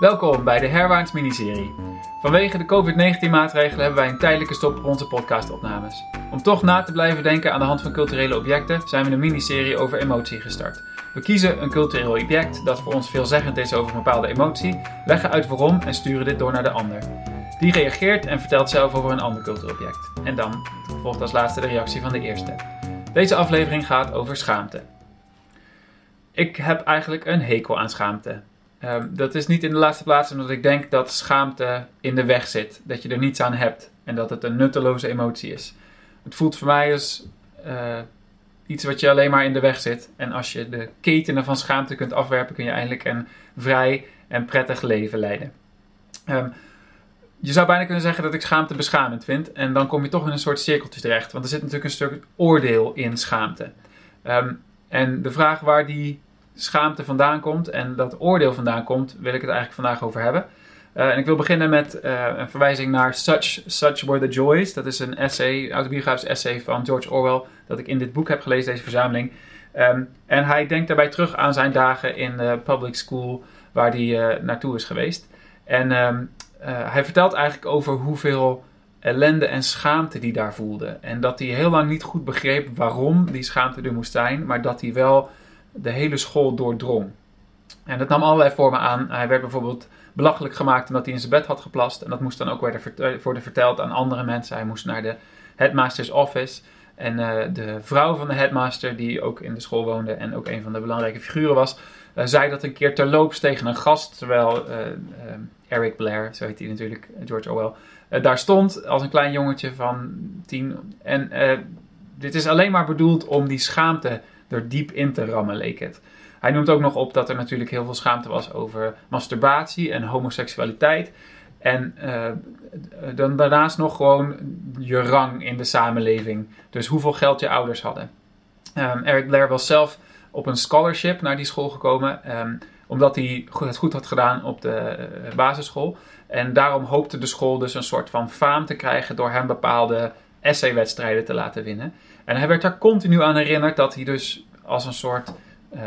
Welkom bij de Herwaarts miniserie. Vanwege de COVID-19 maatregelen hebben wij een tijdelijke stop op onze podcastopnames. Om toch na te blijven denken aan de hand van culturele objecten zijn we een miniserie over emotie gestart. We kiezen een cultureel object dat voor ons veelzeggend is over een bepaalde emotie, leggen uit waarom en sturen dit door naar de ander. Die reageert en vertelt zelf over een ander cultureel object. En dan volgt als laatste de reactie van de eerste. Deze aflevering gaat over schaamte. Ik heb eigenlijk een hekel aan schaamte. Ehm, dat is niet in de laatste plaats omdat ik denk dat schaamte in de weg zit. Dat je er niets aan hebt en dat het een nutteloze emotie is. Het voelt voor mij als uh, iets wat je alleen maar in de weg zit. En als je de ketenen van schaamte kunt afwerpen, kun je eindelijk een vrij en prettig leven leiden. Um, je zou bijna kunnen zeggen dat ik schaamte beschamend vind. En dan kom je toch in een soort cirkeltje terecht. Want er zit natuurlijk een stuk oordeel in schaamte. Um, en de vraag waar die schaamte vandaan komt en dat oordeel vandaan komt, wil ik het eigenlijk vandaag over hebben. Uh, en ik wil beginnen met uh, een verwijzing naar Such, Such Were the Joys. Dat is een essay, autobiografisch essay van George Orwell, dat ik in dit boek heb gelezen, deze verzameling. Um, en hij denkt daarbij terug aan zijn dagen in de public school waar hij uh, naartoe is geweest. En um, hij vertelt eigenlijk over hoeveel ellende en schaamte die daar voelde. En dat hij heel lang niet goed begreep waarom die schaamte er moest zijn, maar dat hij wel de hele school doordrong. En dat nam allerlei vormen aan. Hij werd bijvoorbeeld belachelijk gemaakt omdat hij in zijn bed had geplast. En dat moest dan ook worden verteld aan andere mensen. Hij moest naar de headmaster's office. En uh, de vrouw van de headmaster, die ook in de school woonde en ook een van de belangrijke figuren was, uh, zei dat een keer terloops tegen een gast, terwijl Eric Blair, zo heet hij natuurlijk, George Orwell, daar stond als een klein jongetje van tien. En dit is alleen maar bedoeld om die schaamte er diep in te rammen, leek het. Hij noemt ook nog op dat er natuurlijk heel veel schaamte was over masturbatie en homoseksualiteit. En uh, dan daarnaast nog gewoon je rang in de samenleving. Dus hoeveel geld je ouders hadden. Um, Eric Blair was zelf op een scholarship naar die school gekomen. Um, omdat hij het goed had gedaan op de uh, basisschool. En daarom hoopte de school dus een soort van faam te krijgen door hem bepaalde essaywedstrijden te laten winnen. En hij werd daar continu aan herinnerd dat hij dus als een soort uh,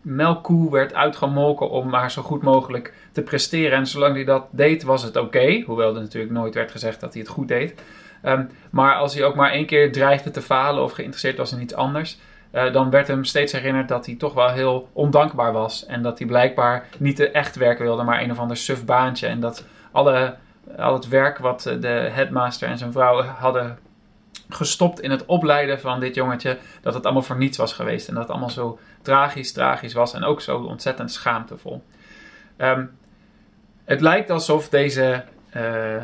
melkkoe werd uitgemolken om maar zo goed mogelijk te presteren. En zolang hij dat deed, was het oké. hoewel er natuurlijk nooit werd gezegd dat hij het goed deed. Um, maar als hij ook maar één keer dreigde te falen of geïnteresseerd was in iets anders, uh, dan werd hem steeds herinnerd dat hij toch wel heel ondankbaar was. En dat hij blijkbaar niet echt werk wilde, maar een of ander suf baantje. En dat alle, al het werk wat de headmaster en zijn vrouw hadden gestopt in het opleiden van dit jongetje, dat het allemaal voor niets was geweest. En dat het allemaal zo tragisch, tragisch was en ook zo ontzettend schaamtevol. Um, het lijkt alsof deze, uh,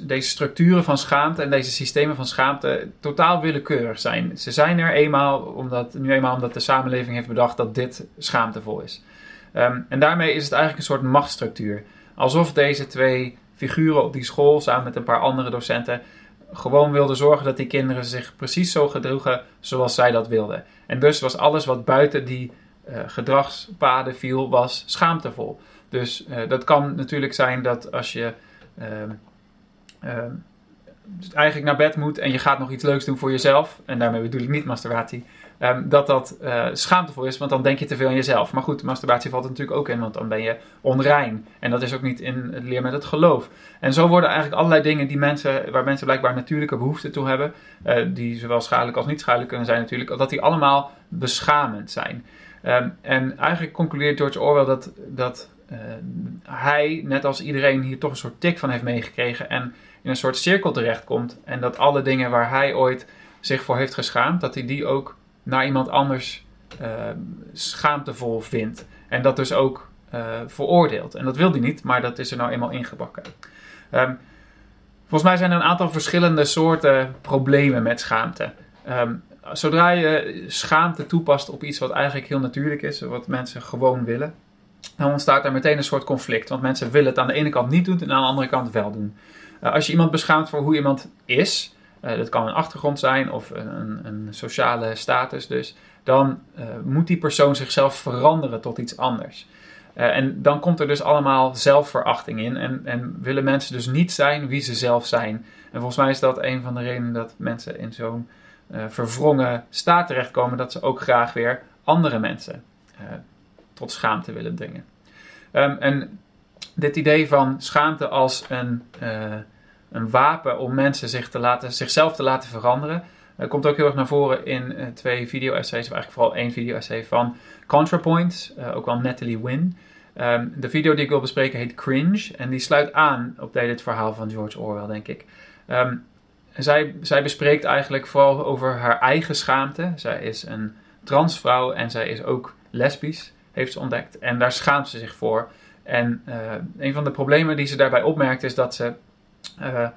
deze structuren van schaamte en deze systemen van schaamte totaal willekeurig zijn. Ze zijn er eenmaal omdat, nu eenmaal omdat de samenleving heeft bedacht dat dit schaamtevol is. Um, en daarmee is het eigenlijk een soort machtsstructuur. Alsof deze twee figuren op die school samen met een paar andere docenten gewoon wilde zorgen dat die kinderen zich precies zo gedroegen zoals zij dat wilden. En dus was alles wat buiten die uh, gedragspaden viel, was schaamtevol. Dus uh, dat kan natuurlijk zijn dat als je uh, eigenlijk naar bed moet en je gaat nog iets leuks doen voor jezelf, en daarmee bedoel ik niet masturbatie, um, dat dat uh, schaamtevol is, want dan denk je te veel aan jezelf. Maar goed, masturbatie valt er natuurlijk ook in, want dan ben je onrein. En dat is ook niet in het leer met het geloof. En zo worden eigenlijk allerlei dingen die mensen, waar mensen blijkbaar natuurlijke behoefte toe hebben, uh, die zowel schadelijk als niet schadelijk kunnen zijn natuurlijk, dat die allemaal beschamend zijn. Um, en eigenlijk concludeert George Orwell dat, dat uh, hij, net als iedereen, hier toch een soort tik van heeft meegekregen en in een soort cirkel terechtkomt. En dat alle dingen waar hij ooit zich voor heeft geschaamd, dat hij die ook naar iemand anders uh, schaamtevol vindt. En dat dus ook uh, veroordeelt. En dat wil hij niet, maar dat is er nou eenmaal ingebakken. Um, volgens mij zijn er een aantal verschillende soorten problemen met schaamte. Um, zodra je schaamte toepast op iets wat eigenlijk heel natuurlijk is, wat mensen gewoon willen, dan ontstaat er meteen een soort conflict. Want mensen willen het aan de ene kant niet doen en aan de andere kant wel doen. Uh, als je iemand beschaamt voor hoe iemand is, uh, dat kan een achtergrond zijn of een, een sociale status dus, dan uh, moet die persoon zichzelf veranderen tot iets anders. Uh, en dan komt er dus allemaal zelfverachting in en, en, willen mensen dus niet zijn wie ze zelf zijn. En volgens mij is dat een van de redenen dat mensen in zo'n verwrongen staat terechtkomen, dat ze ook graag weer andere mensen tot schaamte willen brengen. Ehm, en dit idee van schaamte als een, een wapen om mensen zich te laten, zichzelf te laten veranderen, komt ook heel erg naar voren in twee video-essays, of eigenlijk vooral één video-essay van ContraPoint, ook wel Natalie Wynn. Ehm, de video die ik wil bespreken heet Cringe en die sluit aan op dit verhaal van George Orwell, denk ik. Ehm, zij, zij bespreekt eigenlijk vooral over haar eigen schaamte. Zij is een transvrouw en zij is ook lesbisch, heeft ze ontdekt. En daar schaamt ze zich voor. En uh, een van de problemen die ze daarbij opmerkt is dat ze uh,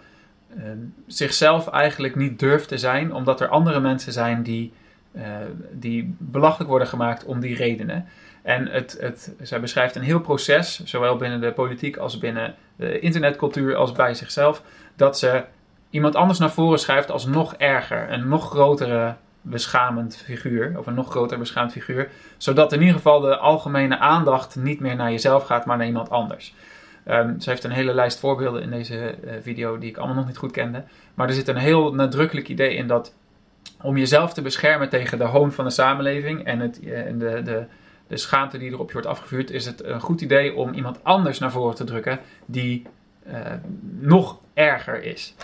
zichzelf eigenlijk niet durft te zijn, omdat er andere mensen zijn die, uh, die belachelijk worden gemaakt om die redenen. En het, het, zij beschrijft een heel proces, zowel binnen de politiek als binnen de internetcultuur als bij zichzelf, dat ze iemand anders naar voren schuift als nog erger, een nog grotere beschamend figuur, of een nog groter beschaamd figuur, zodat in ieder geval de algemene aandacht niet meer naar jezelf gaat, maar naar iemand anders. Um, ze heeft een hele lijst voorbeelden in deze uh, video die ik allemaal nog niet goed kende, maar er zit een heel nadrukkelijk idee in dat om jezelf te beschermen tegen de hoon van de samenleving en, het, uh, en de, de, de schaamte die erop je wordt afgevuurd, is het een goed idee om iemand anders naar voren te drukken die uh, nog erger is.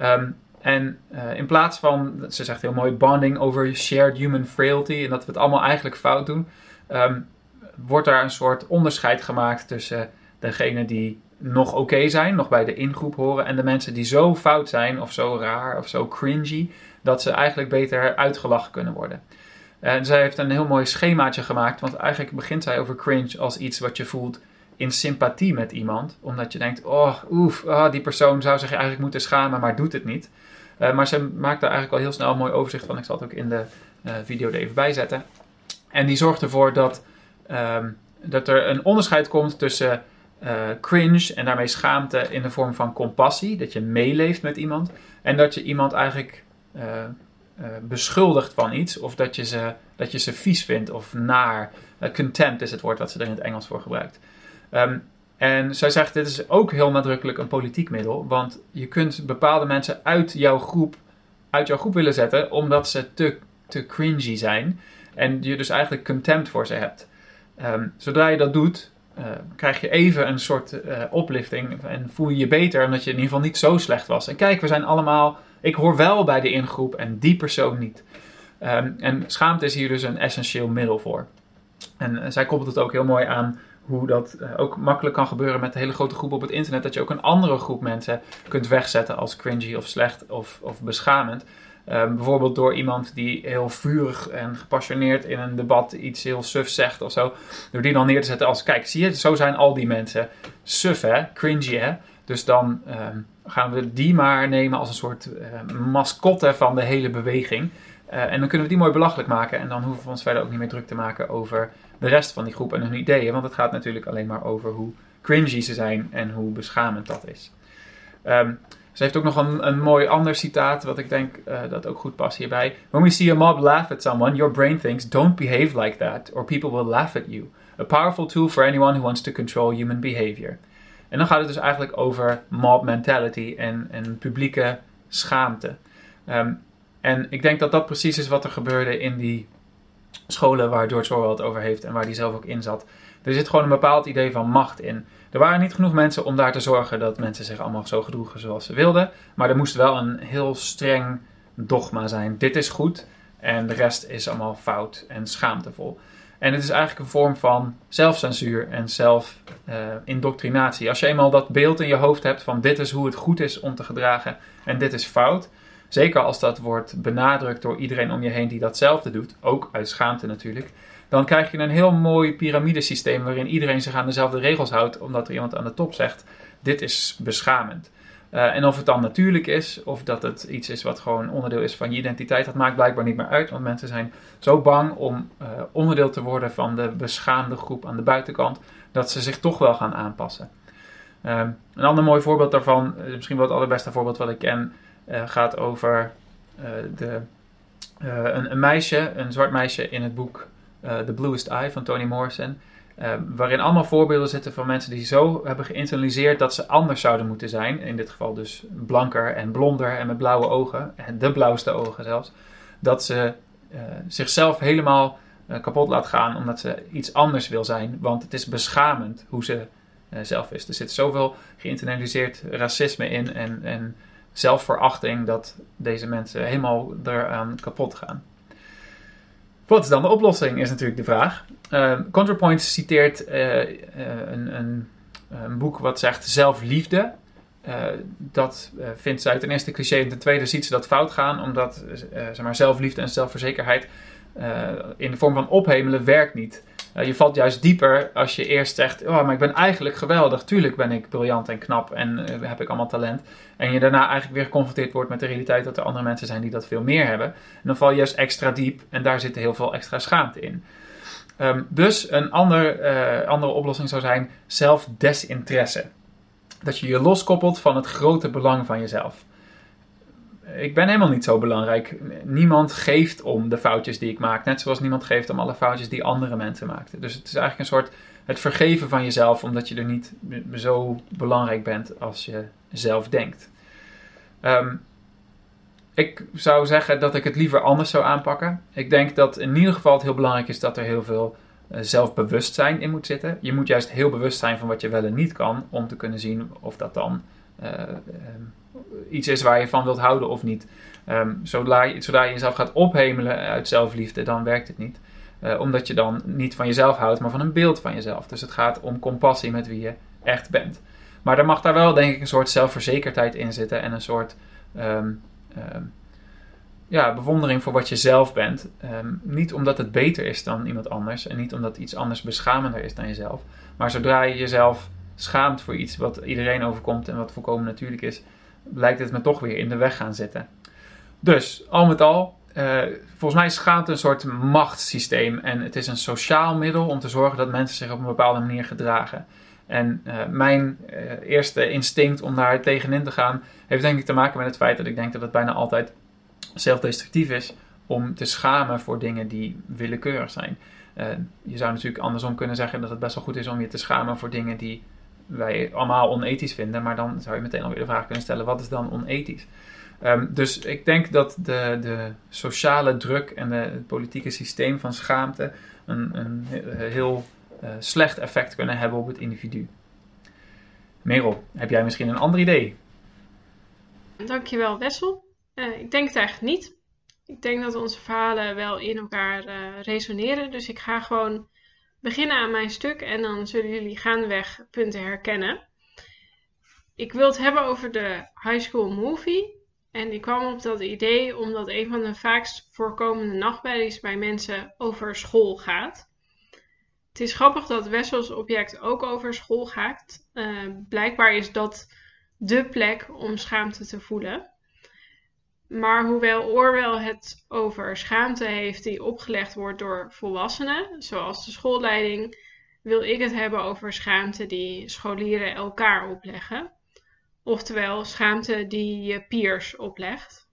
Um, en in plaats van, ze zegt heel mooi, bonding over shared human frailty en dat we het allemaal eigenlijk fout doen, um, wordt daar een soort onderscheid gemaakt tussen degenen die nog oké zijn, nog bij de ingroep horen, en de mensen die zo fout zijn of zo raar of zo cringy, dat ze eigenlijk beter uitgelachen kunnen worden. En zij heeft een heel mooi schemaatje gemaakt, want eigenlijk begint zij over cringe als iets wat je voelt in sympathie met iemand. Omdat je denkt, oh, oef, oh, die persoon zou zich eigenlijk moeten schamen, maar doet het niet. Uh, maar ze maakt daar eigenlijk al heel snel een mooi overzicht van. Ik zal het ook in de uh, video er even bij zetten. En die zorgt ervoor dat, um, dat er een onderscheid komt tussen uh, cringe en daarmee schaamte in de vorm van compassie. Dat je meeleeft met iemand. En dat je iemand eigenlijk beschuldigt van iets. Of dat je, ze, dat je ze vies vindt of naar. contempt is het woord wat ze er in het Engels voor gebruikt. Um, en zij zegt, dit is ook heel nadrukkelijk een politiek middel, want je kunt bepaalde mensen uit jouw groep, uit jouw groep willen zetten, omdat ze te, te cringy zijn en je dus eigenlijk contempt voor ze hebt. Um, zodra je dat doet, uh, krijg je even een soort uh, oplifting en voel je je beter omdat je in ieder geval niet zo slecht was. En kijk, we zijn allemaal, ik hoor wel bij de ingroep en die persoon niet. Um, en schaamte is hier dus een essentieel middel voor. En uh, zij koppelt het ook heel mooi aan hoe dat ook makkelijk kan gebeuren met een hele grote groep op het internet. Dat je ook een andere groep mensen kunt wegzetten als cringy of slecht of, of beschamend. Um, bijvoorbeeld door iemand die heel vurig en gepassioneerd in een debat iets heel suf zegt of zo. Door die dan neer te zetten als, kijk, zie je, zo zijn al die mensen. Suf hè, cringy hè. Dus dan um, gaan we die maar nemen als een soort uh, mascotte van de hele beweging. Uh, en dan kunnen we die mooi belachelijk maken. En dan hoeven we ons verder ook niet meer druk te maken over de rest van die groep en hun ideeën. Want het gaat natuurlijk alleen maar over hoe cringy ze zijn en hoe beschamend dat is. Um, ze heeft ook nog een, een mooi ander citaat, wat ik denk uh, dat ook goed past hierbij. When we see a mob laugh at someone, your brain thinks, don't behave like that, or people will laugh at you. A powerful tool for anyone who wants to control human behavior. En dan gaat het dus eigenlijk over mob mentality en, en publieke schaamte. Um, en ik denk dat dat precies is wat er gebeurde in die scholen waar George Orwell het over heeft en waar hij zelf ook in zat. Er zit gewoon een bepaald idee van macht in. Er waren niet genoeg mensen om daar te zorgen dat mensen zich allemaal zo gedroegen zoals ze wilden. Maar er moest wel een heel streng dogma zijn. Dit is goed en de rest is allemaal fout en schaamtevol. En het is eigenlijk een vorm van zelfcensuur en zelfindoctrinatie. Als je eenmaal dat beeld in je hoofd hebt van dit is hoe het goed is om te gedragen en dit is fout, Zeker als dat wordt benadrukt door iedereen om je heen die datzelfde doet, ook uit schaamte natuurlijk, dan krijg je een heel mooi piramidesysteem waarin iedereen zich aan dezelfde regels houdt, omdat er iemand aan de top zegt: dit is beschamend. Uh, en of het dan natuurlijk is, of dat het iets is wat gewoon onderdeel is van je identiteit, dat maakt blijkbaar niet meer uit. Want mensen zijn zo bang om uh, onderdeel te worden van de beschaamde groep aan de buitenkant, dat ze zich toch wel gaan aanpassen. Uh, een ander mooi voorbeeld daarvan, misschien wel het allerbeste voorbeeld wat ik ken, gaat over de, een, een, meisje, een zwart meisje in het boek The Bluest Eye van Toni Morrison. waarin allemaal voorbeelden zitten van mensen die zo hebben geïnternaliseerd dat ze anders zouden moeten zijn. In dit geval dus blanker en blonder en met blauwe ogen. En de blauwste ogen zelfs. Dat ze zichzelf helemaal kapot laat gaan omdat ze iets anders wil zijn. Want het is beschamend hoe ze zelf is. Er zit zoveel geïnternaliseerd racisme in en, en zelfverachting dat deze mensen helemaal eraan kapot gaan. Wat is dan de oplossing, is natuurlijk de vraag. Uh, ContraPoint citeert uh, een, een, een, boek wat zegt zelfliefde. Uh, dat vindt zij ten eerste cliché en ten tweede ziet ze dat fout gaan, omdat zeg maar, zelfliefde en zelfverzekerheid in de vorm van ophemelen werkt niet. Je valt juist dieper als je eerst zegt: Oh, maar ik ben eigenlijk geweldig. Tuurlijk ben ik briljant en knap en uh, heb ik allemaal talent. En je daarna eigenlijk weer geconfronteerd wordt met de realiteit dat er andere mensen zijn die dat veel meer hebben. En dan val je juist extra diep en daar zit heel veel extra schaamte in. Um, dus een ander, uh, andere oplossing zou zijn zelfdesinteresse. Dat je je loskoppelt van het grote belang van jezelf ik ben helemaal niet zo belangrijk. Niemand geeft om de foutjes die ik maak. Net zoals niemand geeft om alle foutjes die andere mensen maakten. Dus het is eigenlijk een soort het vergeven van jezelf, omdat je er niet zo belangrijk bent als je zelf denkt. Um, ik zou zeggen dat ik het liever anders zou aanpakken. Ik denk dat in ieder geval het heel belangrijk is dat er heel veel uh, zelfbewustzijn in moet zitten. Je moet juist heel bewust zijn van wat je wel en niet kan, om te kunnen zien of dat dan uh, iets is waar je van wilt houden of niet. Um, zodra, je, zodra je jezelf gaat ophemelen uit zelfliefde, dan werkt het niet. Uh, omdat je dan niet van jezelf houdt, maar van een beeld van jezelf. Dus het gaat om compassie met wie je echt bent. Maar er mag daar wel, denk ik, een soort zelfverzekerdheid in zitten en een soort um, um, ja, bewondering voor wat je zelf bent. niet omdat het beter is dan iemand anders en niet omdat iets anders beschamender is dan jezelf. Maar zodra je jezelf schaamt voor iets wat iedereen overkomt en wat volkomen natuurlijk is, lijkt het me toch weer in de weg gaan zitten. Dus, al met al, uh, volgens mij schaamt een soort machtssysteem. En het is een sociaal middel om te zorgen dat mensen zich op een bepaalde manier gedragen. En uh, mijn uh, eerste instinct om daar tegenin te gaan, heeft denk ik te maken met het feit dat ik denk dat het bijna altijd zelfdestructief is om te schamen voor dingen die willekeurig zijn. je zou natuurlijk andersom kunnen zeggen dat het best wel goed is om je te schamen voor dingen die wij allemaal onethisch vinden. Maar dan zou je meteen alweer de vraag kunnen stellen: wat is dan onethisch? Um, dus ik denk dat de, de sociale druk en de, het politieke systeem van schaamte een, een heel uh, slecht effect kunnen hebben op het individu. Merel, heb jij misschien een ander idee? Dankjewel, Wessel. Uh, ik denk het eigenlijk niet. Ik denk dat onze verhalen wel in elkaar uh, resoneren. Dus ik ga gewoon beginnen aan mijn stuk en dan zullen jullie gaandeweg punten herkennen. Ik wil het hebben over de High School Movie. En ik kwam op dat idee omdat een van de vaakst voorkomende nachtmerries bij mensen over school gaat. Het is grappig dat Wessels object ook over school gaat. Uh, blijkbaar is dat de plek om schaamte te voelen. Maar hoewel Orwell het over schaamte heeft die opgelegd wordt door volwassenen, zoals de schoolleiding, wil ik het hebben over schaamte die scholieren elkaar opleggen. Oftewel schaamte die je peers oplegt.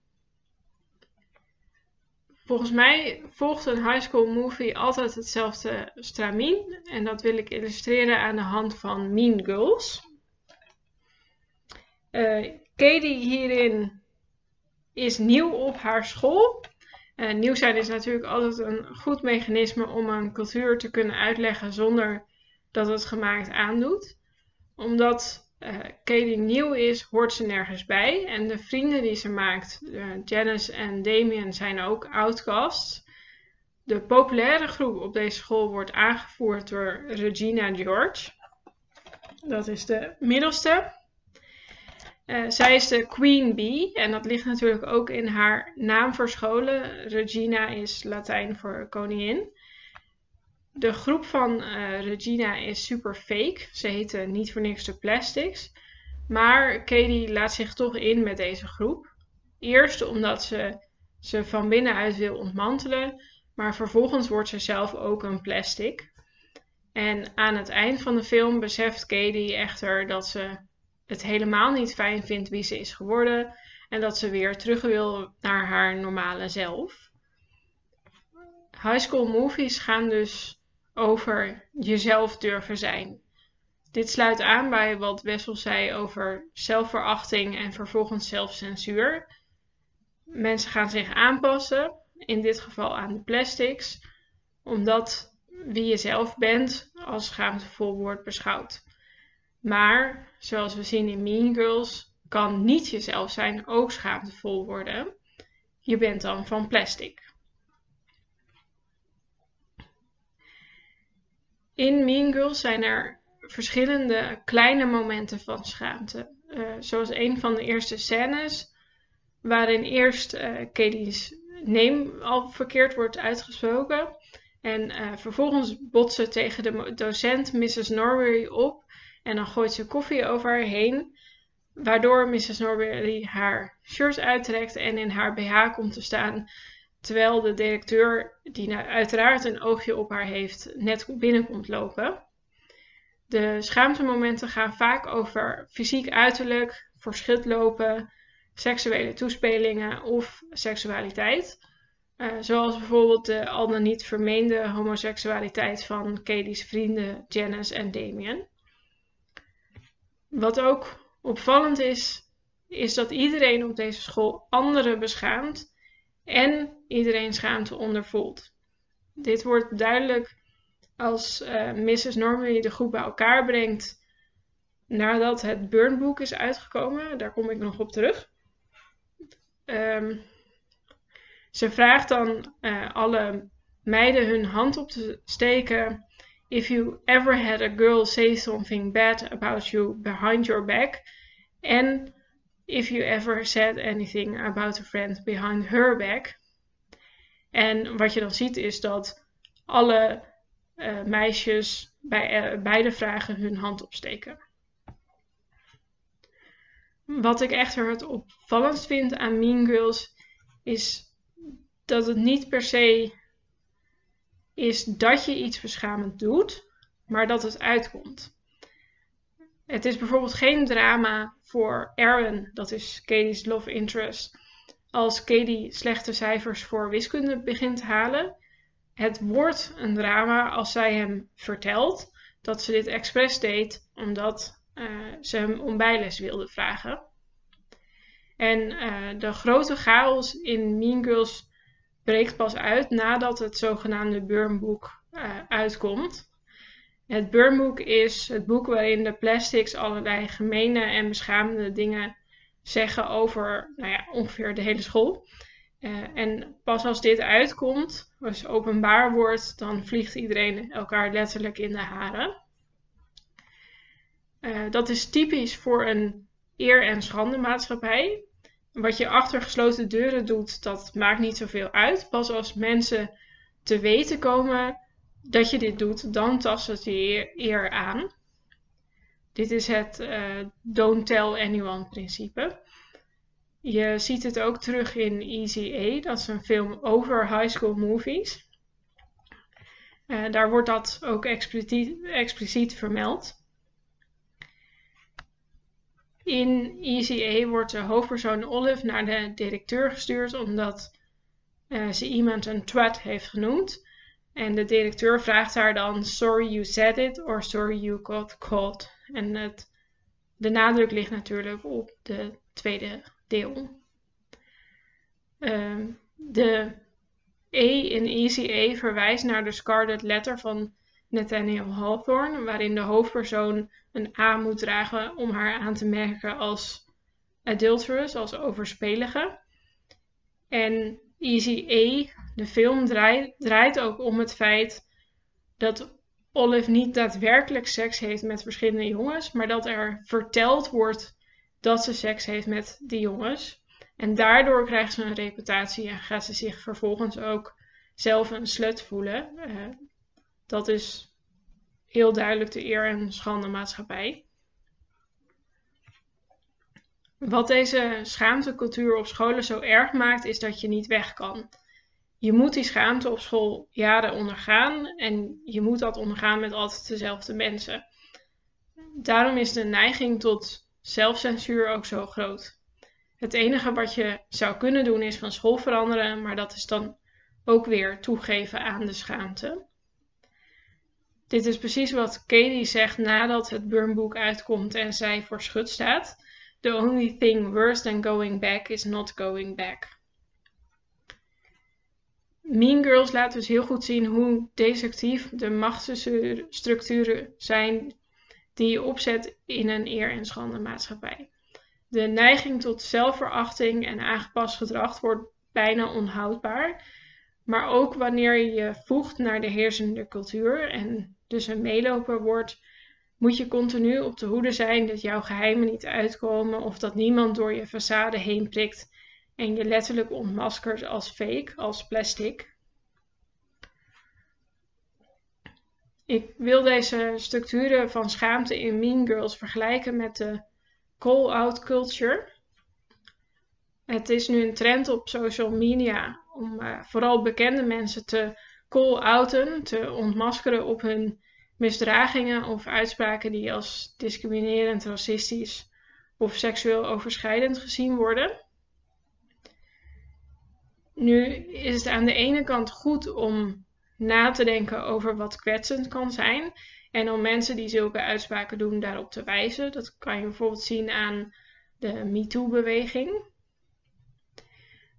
Volgens mij volgt een high school movie altijd hetzelfde stramien. En dat wil ik illustreren aan de hand van Mean Girls. Uh, Katie hierin is nieuw op haar school. Uh, nieuw zijn is natuurlijk altijd een goed mechanisme om een cultuur te kunnen uitleggen zonder dat het gemaakt aandoet. Omdat uh, Katie nieuw is, hoort ze nergens bij. En de vrienden die ze maakt, uh, Janice en Damien, zijn ook outcasts. De populaire groep op deze school wordt aangevoerd door Regina George. Dat is de middelste. Uh, zij is de Queen Bee en dat ligt natuurlijk ook in haar naam verscholen. Regina is Latijn voor koningin. De groep van uh, Regina is super fake. Ze heten niet voor niks de Plastics. Maar Katie laat zich toch in met deze groep. Eerst omdat ze ze van binnenuit wil ontmantelen, maar vervolgens wordt ze zelf ook een plastic. En aan het eind van de film beseft Katie echter dat ze het helemaal niet fijn vindt wie ze is geworden en dat ze weer terug wil naar haar normale zelf. High school movies gaan dus over jezelf durven zijn. Dit sluit aan bij wat Wessel zei over zelfverachting en vervolgens zelfcensuur. Mensen gaan zich aanpassen, in dit geval aan de plastics, omdat wie je zelf bent als schaamtevol wordt beschouwd. Maar, zoals we zien in Mean Girls, kan niet jezelf zijn ook schaamtevol worden. Je bent dan van plastic. In Mean Girls zijn er verschillende kleine momenten van schaamte. Uh, zoals een van de eerste scènes, waarin eerst uh, Katie's name al verkeerd wordt uitgesproken. En uh, vervolgens botsen tegen de docent Mrs. Norbury op. En dan gooit ze koffie over haar heen. Waardoor Mrs. Norbury haar shirt uittrekt en in haar BH komt te staan. Terwijl de directeur, die nou uiteraard een oogje op haar heeft, net binnenkomt lopen. De schaamtemomenten gaan vaak over fysiek uiterlijk, verschut lopen, seksuele toespelingen of seksualiteit. Uh, zoals bijvoorbeeld de al dan niet vermeende homoseksualiteit van Katie's vrienden Janice en Damien. Wat ook opvallend is, is dat iedereen op deze school anderen beschaamt en iedereen schaamte ondervoelt. Dit wordt duidelijk als uh, Mrs. Normandy de groep bij elkaar brengt nadat het Burnboek is uitgekomen. Daar kom ik nog op terug. Um, ze vraagt dan uh, alle meiden hun hand op te steken. If you ever had a girl say something bad about you behind your back. And if you ever said anything about a friend behind her back. En wat je dan ziet is dat alle uh, meisjes bij uh, beide vragen hun hand opsteken. Wat ik echter het opvallendst vind aan Mean Girls is dat het niet per se is dat je iets beschamend doet, maar dat het uitkomt. Het is bijvoorbeeld geen drama voor Aaron, dat is Katie's love interest, als Katie slechte cijfers voor wiskunde begint te halen. Het wordt een drama als zij hem vertelt dat ze dit expres deed omdat uh, ze hem om bijles wilde vragen. En uh, de grote chaos in Mean Girls breekt pas uit nadat het zogenaamde Burnboek uh, uitkomt. Het Burnboek is het boek waarin de plastics allerlei gemene en beschamende dingen zeggen over nou ja, ongeveer de hele school. Uh, en pas als dit uitkomt, als openbaar wordt, dan vliegt iedereen elkaar letterlijk in de haren. Uh, dat is typisch voor een eer- en schande maatschappij. Wat je achter gesloten deuren doet, dat maakt niet zoveel uit. Pas als mensen te weten komen dat je dit doet, dan tast het je eer aan. Dit is het uh, don't tell anyone principe. Je ziet het ook terug in Easy A, dat is een film over high school movies. Uh, daar wordt dat ook expliciet, expliciet vermeld. In ECA wordt de hoofdpersoon Olive naar de directeur gestuurd omdat uh, ze iemand een twat heeft genoemd. En de directeur vraagt haar dan: Sorry you said it or sorry you got caught. En de nadruk ligt natuurlijk op de tweede deel. Uh, de E in ECA verwijst naar de Scarlet Letter van Nathaniel Hawthorne, waarin de hoofdpersoon een A moet dragen om haar aan te merken als adulterous, als overspelige. En Easy A, de film, draait, draait ook om het feit dat Olive niet daadwerkelijk seks heeft met verschillende jongens, maar dat er verteld wordt dat ze seks heeft met die jongens. En daardoor krijgt ze een reputatie en gaat ze zich vervolgens ook zelf een slut voelen. Uh, dat is heel duidelijk de eer en schande maatschappij. Wat deze schaamtecultuur op scholen zo erg maakt, is dat je niet weg kan. Je moet die schaamte op school jaren ondergaan en je moet dat ondergaan met altijd dezelfde mensen. Daarom is de neiging tot zelfcensuur ook zo groot. Het enige wat je zou kunnen doen is van school veranderen, maar dat is dan ook weer toegeven aan de schaamte. Dit is precies wat Katie zegt nadat het Burnboek uitkomt en zij voor schut staat. The only thing worse than going back is not going back. Mean Girls laat dus heel goed zien hoe destructief de machtsstructuren zijn die je opzet in een eer- en schande maatschappij. De neiging tot zelfverachting en aangepast gedrag wordt bijna onhoudbaar. Maar ook wanneer je je voegt naar de heersende cultuur en dus een meeloper wordt, moet je continu op de hoede zijn dat jouw geheimen niet uitkomen of dat niemand door je façade heen prikt en je letterlijk ontmaskert als fake, als plastic. Ik wil deze structuren van schaamte in Mean Girls vergelijken met de call-out culture. Het is nu een trend op social media om uh, vooral bekende mensen te call-outen, te ontmaskeren op hun misdragingen of uitspraken die als discriminerend, racistisch of seksueel overschrijdend gezien worden. Nu is het aan de ene kant goed om na te denken over wat kwetsend kan zijn en om mensen die zulke uitspraken doen daarop te wijzen. Dat kan je bijvoorbeeld zien aan de MeToo-beweging.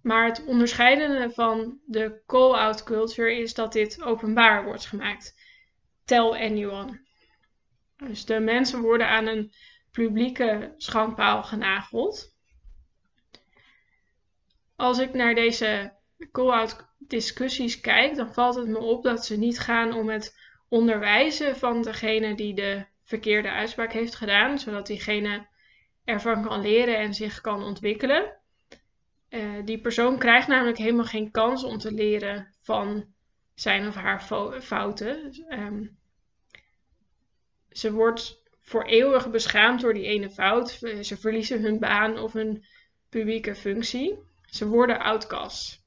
Maar het onderscheidende van de call-out culture is dat dit openbaar wordt gemaakt. Tell anyone. Dus de mensen worden aan een publieke schandpaal genageld. Als ik naar deze call-out discussies kijk, dan valt het me op dat ze niet gaan om het onderwijzen van degene die de verkeerde uitspraak heeft gedaan, zodat diegene ervan kan leren en zich kan ontwikkelen. Uh, die persoon krijgt namelijk helemaal geen kans om te leren van zijn of haar fouten. Um, ze wordt voor eeuwig beschaamd door die ene fout. Ze verliezen hun baan of hun publieke functie. Ze worden outcasts.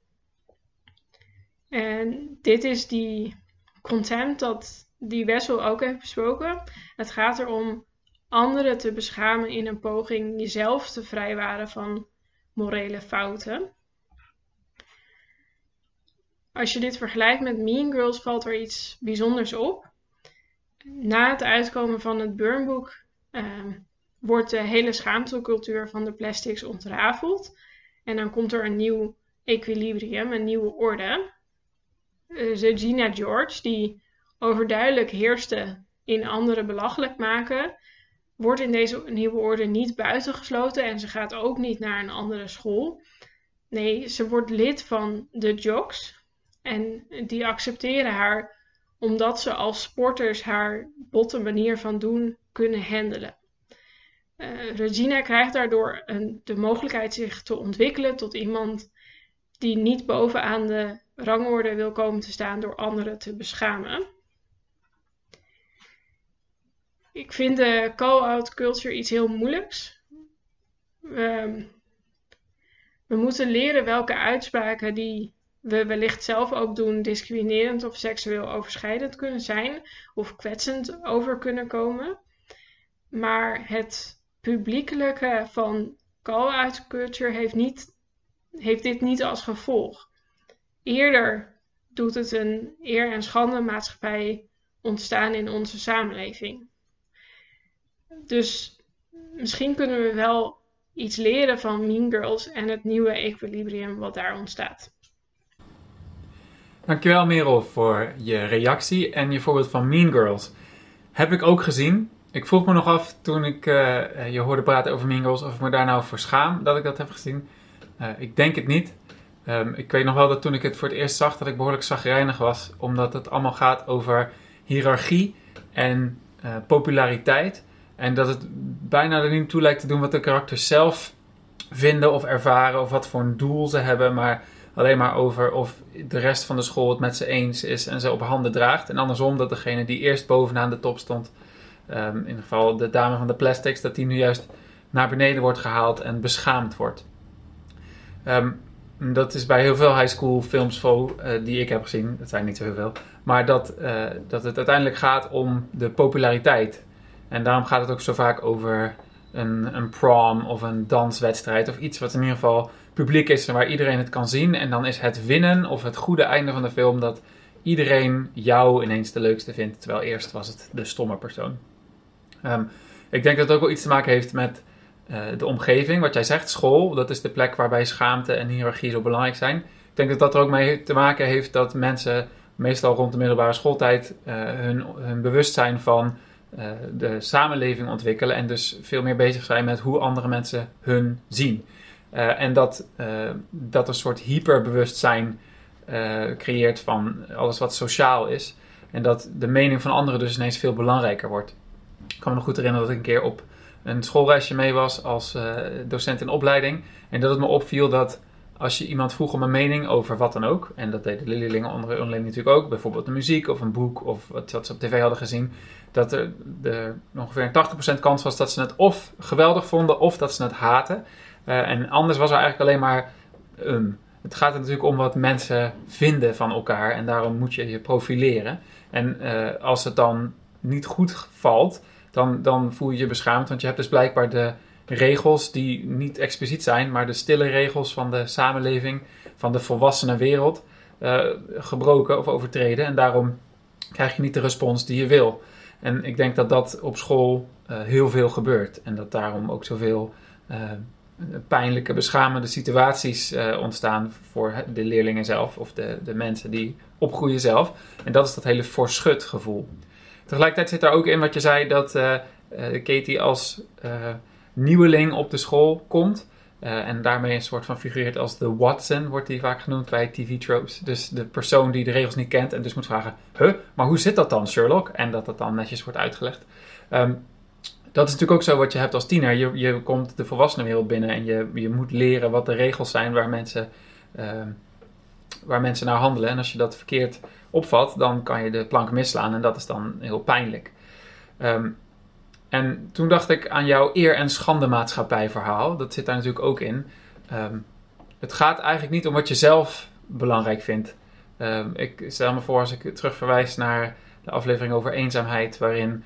En dit is die content dat die Wessel ook heeft besproken. Het gaat erom anderen te beschamen in een poging jezelf te vrijwaren van morele fouten. Als je dit vergelijkt met Mean Girls valt er iets bijzonders op. Na het uitkomen van het Burnboek uh, wordt de hele schaamtecultuur van de plastics ontrafeld. En dan komt er een nieuw equilibrium, een nieuwe orde. Uh, Regina George, die overduidelijk heerste in anderen belachelijk maken, wordt in deze nieuwe orde niet buitengesloten en ze gaat ook niet naar een andere school. Nee, ze wordt lid van de Jocks en die accepteren haar omdat ze als sporters haar botte manier van doen kunnen handelen. Uh, Regina krijgt daardoor een, de mogelijkheid zich te ontwikkelen tot iemand die niet bovenaan de rangorde wil komen te staan door anderen te beschamen. Ik vind de call-out culture iets heel moeilijks. We, we moeten leren welke uitspraken die we wellicht zelf ook doen discriminerend of seksueel overschrijdend kunnen zijn of kwetsend over kunnen komen. Maar het publiekelijke van call-out culture heeft, niet, heeft dit niet als gevolg. Eerder doet het een eer- en schande maatschappij ontstaan in onze samenleving. Dus misschien kunnen we wel iets leren van Mean Girls en het nieuwe equilibrium wat daar ontstaat. Dankjewel Merel voor je reactie en je voorbeeld van Mean Girls. Heb ik ook gezien. Ik vroeg me nog af toen ik uh, je hoorde praten over Mean Girls of ik me daar nou voor schaam dat ik dat heb gezien. Uh, ik denk het niet. Um, ik weet nog wel dat toen ik het voor het eerst zag dat ik behoorlijk zagrijnig was. Omdat het allemaal gaat over hiërarchie en uh, populariteit. En dat het bijna er niet toe lijkt te doen wat de karakters zelf vinden of ervaren of wat voor een doel ze hebben. Maar alleen maar over of de rest van de school het met ze eens is en ze op handen draagt. En andersom dat degene die eerst bovenaan de top stond, um, in ieder geval de dame van de plastics, dat die nu juist naar beneden wordt gehaald en beschaamd wordt. Um, dat is bij heel veel high school films vol, uh, die ik heb gezien, dat zijn niet zo heel veel, maar dat, uh, dat het uiteindelijk gaat om de populariteit. En daarom gaat het ook zo vaak over een, een prom of een danswedstrijd of iets wat in ieder geval publiek is en waar iedereen het kan zien. En dan is het winnen of het goede einde van de film dat iedereen jou ineens de leukste vindt. Terwijl eerst was het de stomme persoon. Um, ik denk dat het ook wel iets te maken heeft met uh, de omgeving. Wat jij zegt, school, dat is de plek waarbij schaamte en hiërarchie zo belangrijk zijn. Ik denk dat dat er ook mee te maken heeft dat mensen meestal rond de middelbare schooltijd uh, hun, hun bewustzijn van de samenleving ontwikkelen en dus veel meer bezig zijn met hoe andere mensen hun zien. Uh, en dat, dat een soort hyperbewustzijn creëert van alles wat sociaal is. En dat de mening van anderen dus ineens veel belangrijker wordt. Ik kan me nog goed herinneren dat ik een keer op een schoolreisje mee was als docent in opleiding. En dat het me opviel dat als je iemand vroeg om een mening over wat dan ook, en dat deden de leerlingen onderling natuurlijk ook, bijvoorbeeld de muziek of een boek of wat, ze op tv hadden gezien, dat er de, ongeveer een 80% kans was dat ze het of geweldig vonden of dat ze het haten. Uh, en anders was er eigenlijk alleen maar um. Het gaat er natuurlijk om wat mensen vinden van elkaar en daarom moet je je profileren. En uh, als het dan niet goed valt, dan, dan voel je je beschaamd, want je hebt dus blijkbaar de regels die niet expliciet zijn, maar de stille regels van de samenleving, van de volwassene wereld, uh, gebroken of overtreden. En daarom krijg je niet de respons die je wil. En ik denk dat dat op school uh, heel veel gebeurt. En dat daarom ook zoveel uh, pijnlijke, beschamende situaties ontstaan voor de leerlingen zelf of de, de mensen die opgroeien zelf. En dat is dat hele verschut gevoel. Tegelijkertijd zit er ook in wat je zei dat Katie als nieuweling op de school komt. Uh, en daarmee een soort van figureert als de Watson, wordt die vaak genoemd bij TV-tropes. Dus de persoon die de regels niet kent en dus moet vragen: Huh, maar hoe zit dat dan, Sherlock? En dat dat dan netjes wordt uitgelegd. Um, dat is natuurlijk ook zo wat je hebt als tiener. Je, je komt de volwassenenwereld binnen en je, je moet leren wat de regels zijn waar mensen, uh, waar mensen naar handelen. En als je dat verkeerd opvat, dan kan je de plank misslaan en dat is dan heel pijnlijk. Um, en toen dacht ik aan jouw eer- en schande verhaal. Dat zit daar natuurlijk ook in. Um, het gaat eigenlijk niet om wat je zelf belangrijk vindt. Um, ik stel me voor als ik terugverwijs naar de aflevering over eenzaamheid, waarin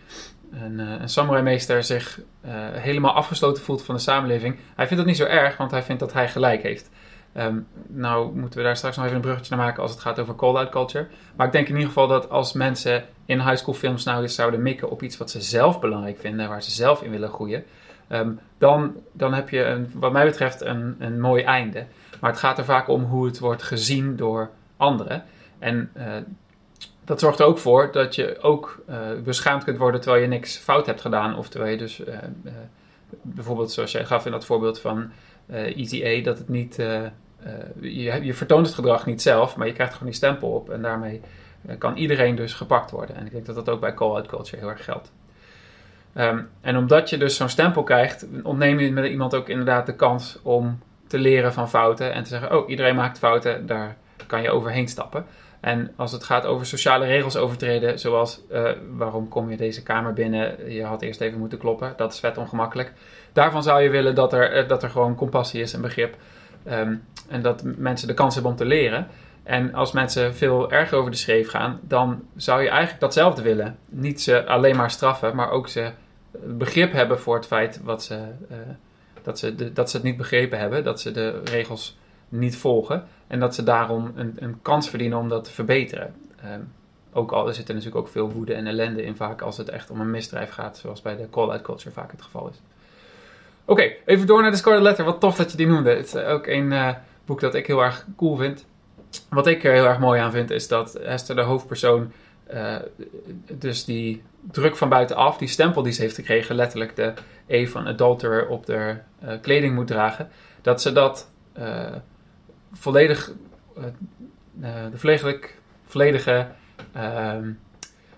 een, uh, een samurai-meester zich uh, helemaal afgesloten voelt van de samenleving. Hij vindt dat niet zo erg, want hij vindt dat hij gelijk heeft. Um, nou moeten we daar straks nog even een bruggetje naar maken als het gaat over call-out culture. Maar ik denk in ieder geval dat als mensen in high school films nou eens zouden mikken op iets wat ze zelf belangrijk vinden, waar ze zelf in willen groeien, um, dan, dan heb je een, wat mij betreft een, een mooi einde. Maar het gaat er vaak om hoe het wordt gezien door anderen. En uh, dat zorgt er ook voor dat je ook uh, beschaamd kunt worden terwijl je niks fout hebt gedaan. Of terwijl je dus uh, bijvoorbeeld, zoals jij gaf in dat voorbeeld van Easy A, dat het niet je, je, vertoont het gedrag niet zelf, maar je krijgt gewoon die stempel op. En daarmee uh, kan iedereen dus gepakt worden. En ik denk dat dat ook bij call-out culture heel erg geldt. Um, en omdat je dus zo'n stempel krijgt, ontneem je met iemand ook inderdaad de kans om te leren van fouten. En te zeggen, oh, iedereen maakt fouten, daar kan je overheen stappen. En als het gaat over sociale regels overtreden, zoals uh, waarom kom je deze kamer binnen, je had eerst even moeten kloppen, dat is vet ongemakkelijk. Daarvan zou je willen dat er, dat er gewoon compassie is en begrip. Um, en dat mensen de kans hebben om te leren. En als mensen veel erger over de schreef gaan, dan zou je eigenlijk datzelfde willen. Niet ze alleen maar straffen, maar ook ze begrip hebben voor het feit wat ze, uh, dat, ze dat ze het niet begrepen hebben, dat ze de regels niet volgen en dat ze daarom een, een kans verdienen om dat te verbeteren. Um, ook al zit er natuurlijk ook veel woede en ellende in, vaak als het echt om een misdrijf gaat, zoals bij de call-out culture vaak het geval is. Oké, even door naar de Scarlet Letter. Wat tof dat je die noemde. Het is ook een uh, boek dat ik heel erg cool vind. Wat ik er heel erg mooi aan vind, is dat Esther, de hoofdpersoon, uh, dus die druk van buitenaf, die stempel die ze heeft gekregen, letterlijk de E van adulterer op de uh, kleding moet dragen, dat ze dat volledig, de volledige, volledige ehm,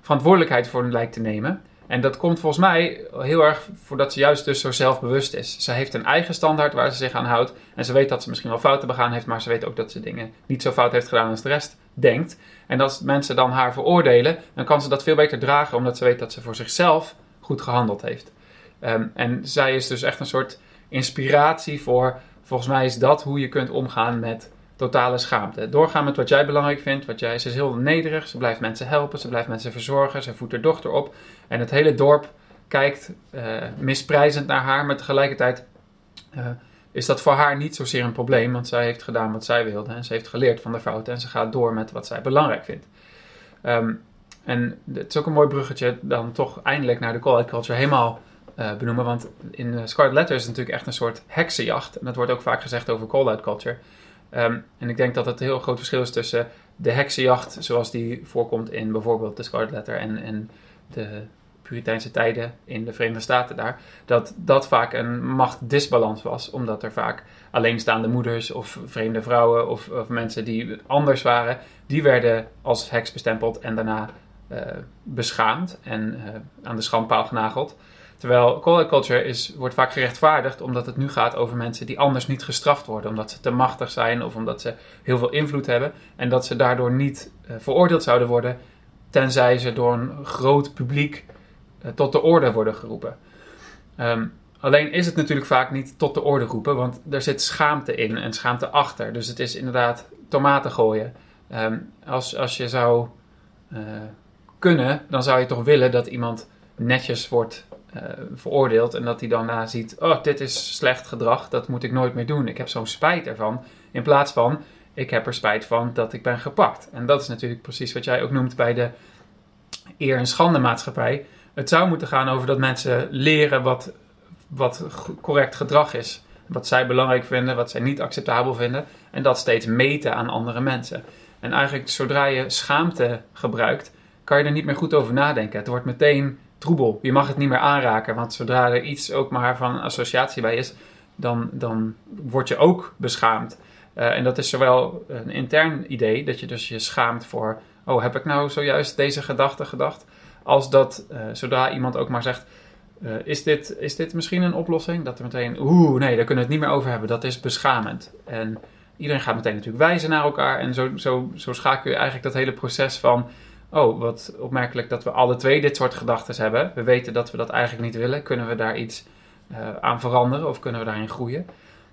verantwoordelijkheid voor lijkt te nemen. En dat komt volgens mij heel erg voordat ze juist dus zo zelfbewust is. Ze heeft een eigen standaard waar ze zich aan houdt. En ze weet dat ze misschien wel fouten begaan heeft, maar ze weet ook dat ze dingen niet zo fout heeft gedaan als de rest denkt. En als mensen dan haar veroordelen, dan kan ze dat veel beter dragen, omdat ze weet dat ze voor zichzelf goed gehandeld heeft. Um, en zij is dus echt een soort inspiratie voor, volgens mij is dat hoe je kunt omgaan met totale schaamte. Doorgaan met wat jij belangrijk vindt. Wat jij, ze is heel nederig, ze blijft mensen helpen, ze blijft mensen verzorgen, ze voedt haar dochter op. En het hele dorp kijkt uh, misprijzend naar haar, maar tegelijkertijd uh, is dat voor haar niet zozeer een probleem, want zij heeft gedaan wat zij wilde en ze heeft geleerd van de fouten en ze gaat door met wat zij belangrijk vindt. Um, en het is ook een mooi bruggetje dan toch eindelijk naar de call-out culture helemaal uh, benoemen, want in Scarlet Letter is het natuurlijk echt een soort heksenjacht. En dat wordt ook vaak gezegd over call-out culture. Ehm, en ik denk dat het een heel groot verschil is tussen de heksenjacht, zoals die voorkomt in bijvoorbeeld de Scarlet Letter en, de Puriteinse tijden in de Verenigde Staten daar, dat dat vaak een machtdisbalans was, omdat er vaak alleenstaande moeders of vreemde vrouwen of, of mensen die anders waren, die werden als heks bestempeld en daarna uh, beschaamd en uh, aan de schandpaal genageld. Terwijl call culture is, wordt vaak gerechtvaardigd omdat het nu gaat over mensen die anders niet gestraft worden. Omdat ze te machtig zijn of omdat ze heel veel invloed hebben. En dat ze daardoor niet uh, veroordeeld zouden worden. Tenzij ze door een groot publiek uh, tot de orde worden geroepen. Um, alleen is het natuurlijk vaak niet tot de orde roepen. Want er zit schaamte in en schaamte achter. Dus het is inderdaad tomaten gooien. Um, als, als je zou uh, kunnen, dan zou je toch willen dat iemand netjes wordt uh, veroordeeld en dat hij daarna ziet, oh, dit is slecht gedrag, dat moet ik nooit meer doen. Ik heb zo'n spijt ervan. In plaats van, ik heb er spijt van dat ik ben gepakt. En dat is natuurlijk precies wat jij ook noemt bij de eer- en schande maatschappij. Het zou moeten gaan over dat mensen leren wat, wat correct gedrag is. Wat zij belangrijk vinden, wat zij niet acceptabel vinden. En dat steeds meten aan andere mensen. En eigenlijk zodra je schaamte gebruikt, kan je er niet meer goed over nadenken. Het wordt meteen troebel. Je mag het niet meer aanraken, want zodra er iets ook maar van associatie bij is, dan, dan word je ook beschaamd. Uh, en dat is zowel een intern idee, dat je dus je schaamt voor, oh heb ik nou zojuist deze gedachte gedacht, als dat uh, zodra iemand ook maar zegt, uh, is, dit, is dit misschien een oplossing? Dat er meteen, oeh nee, daar kunnen we het niet meer over hebben, dat is beschamend. En iedereen gaat meteen natuurlijk wijzen naar elkaar en zo, zo, zo schakel je eigenlijk dat hele proces van oh, wat opmerkelijk dat we alle twee dit soort gedachten hebben. We weten dat we dat eigenlijk niet willen. Kunnen we daar iets uh, aan veranderen of kunnen we daarin groeien?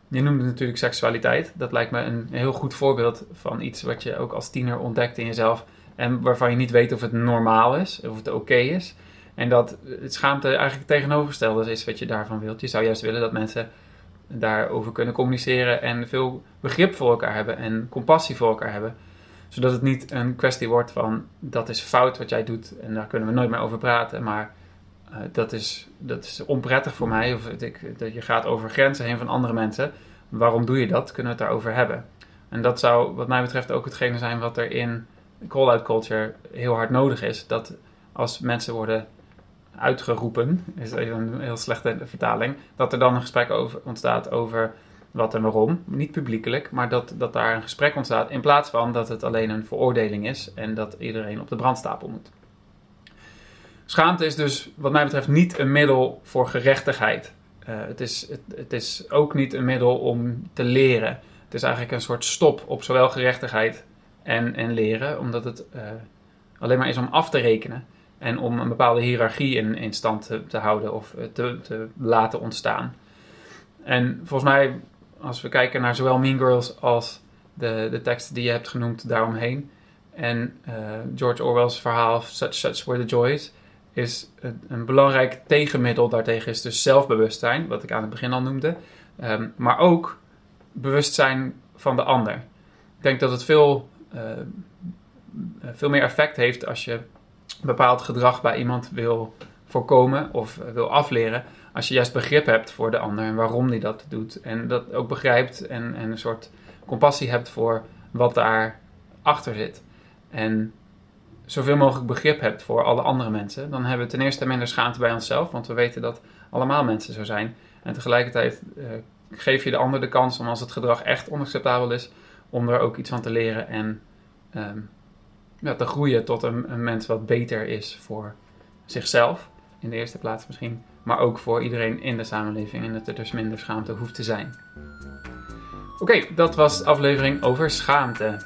Je noemde natuurlijk seksualiteit. Dat lijkt me een heel goed voorbeeld van iets wat je ook als tiener ontdekt in jezelf. En waarvan je niet weet of het normaal is, of het oké is. En dat het schaamte eigenlijk het tegenovergestelde is wat je daarvan wilt. Je zou juist willen dat mensen daarover kunnen communiceren en veel begrip voor elkaar hebben en compassie voor elkaar hebben zodat het niet een kwestie wordt van dat is fout wat jij doet en daar kunnen we nooit meer over praten. Maar uh, dat, is, dat is onprettig voor mij. Of ik, dat je gaat over grenzen heen van andere mensen. Waarom doe je dat? Kunnen we het daarover hebben? En dat zou wat mij betreft ook hetgene zijn wat er in call-out culture heel hard nodig is. Dat als mensen worden uitgeroepen, is even een heel slechte vertaling, dat er dan een gesprek over ontstaat over wat en waarom. Niet publiekelijk, maar dat, dat daar een gesprek ontstaat. In plaats van dat het alleen een veroordeling is en dat iedereen op de brandstapel moet. Schaamte is dus, wat mij betreft, niet een middel voor gerechtigheid. Uh, het, is, het, het, is ook niet een middel om te leren. Het is eigenlijk een soort stop op zowel gerechtigheid en, en leren, omdat het uh, alleen maar is om af te rekenen en om een bepaalde hiërarchie in, stand te, te houden of te, te laten ontstaan. En volgens mij als we kijken naar zowel Mean Girls als de, de teksten die je hebt genoemd daaromheen. En uh, George Orwell's verhaal Such Such Were the Joys is een, een, belangrijk tegenmiddel daartegen is dus zelfbewustzijn, wat ik aan het begin al noemde. Um, maar ook bewustzijn van de ander. Ik denk dat het veel, uh, veel meer effect heeft als je bepaald gedrag bij iemand wil voorkomen of wil afleren, als je juist begrip hebt voor de ander en waarom die dat doet. En dat ook begrijpt en, en een soort compassie hebt voor wat daar achter zit. En zoveel mogelijk begrip hebt voor alle andere mensen, dan hebben we ten eerste minder schaamte bij onszelf, want we weten dat allemaal mensen zo zijn. En tegelijkertijd uh, geef je de ander de kans om als het gedrag echt onacceptabel is, om er ook iets van te leren en um, ja, te groeien tot een, een mens wat beter is voor zichzelf in de eerste plaats misschien, maar ook voor iedereen in de samenleving en dat er dus minder schaamte hoeft te zijn. Oké, dat was de aflevering over schaamte.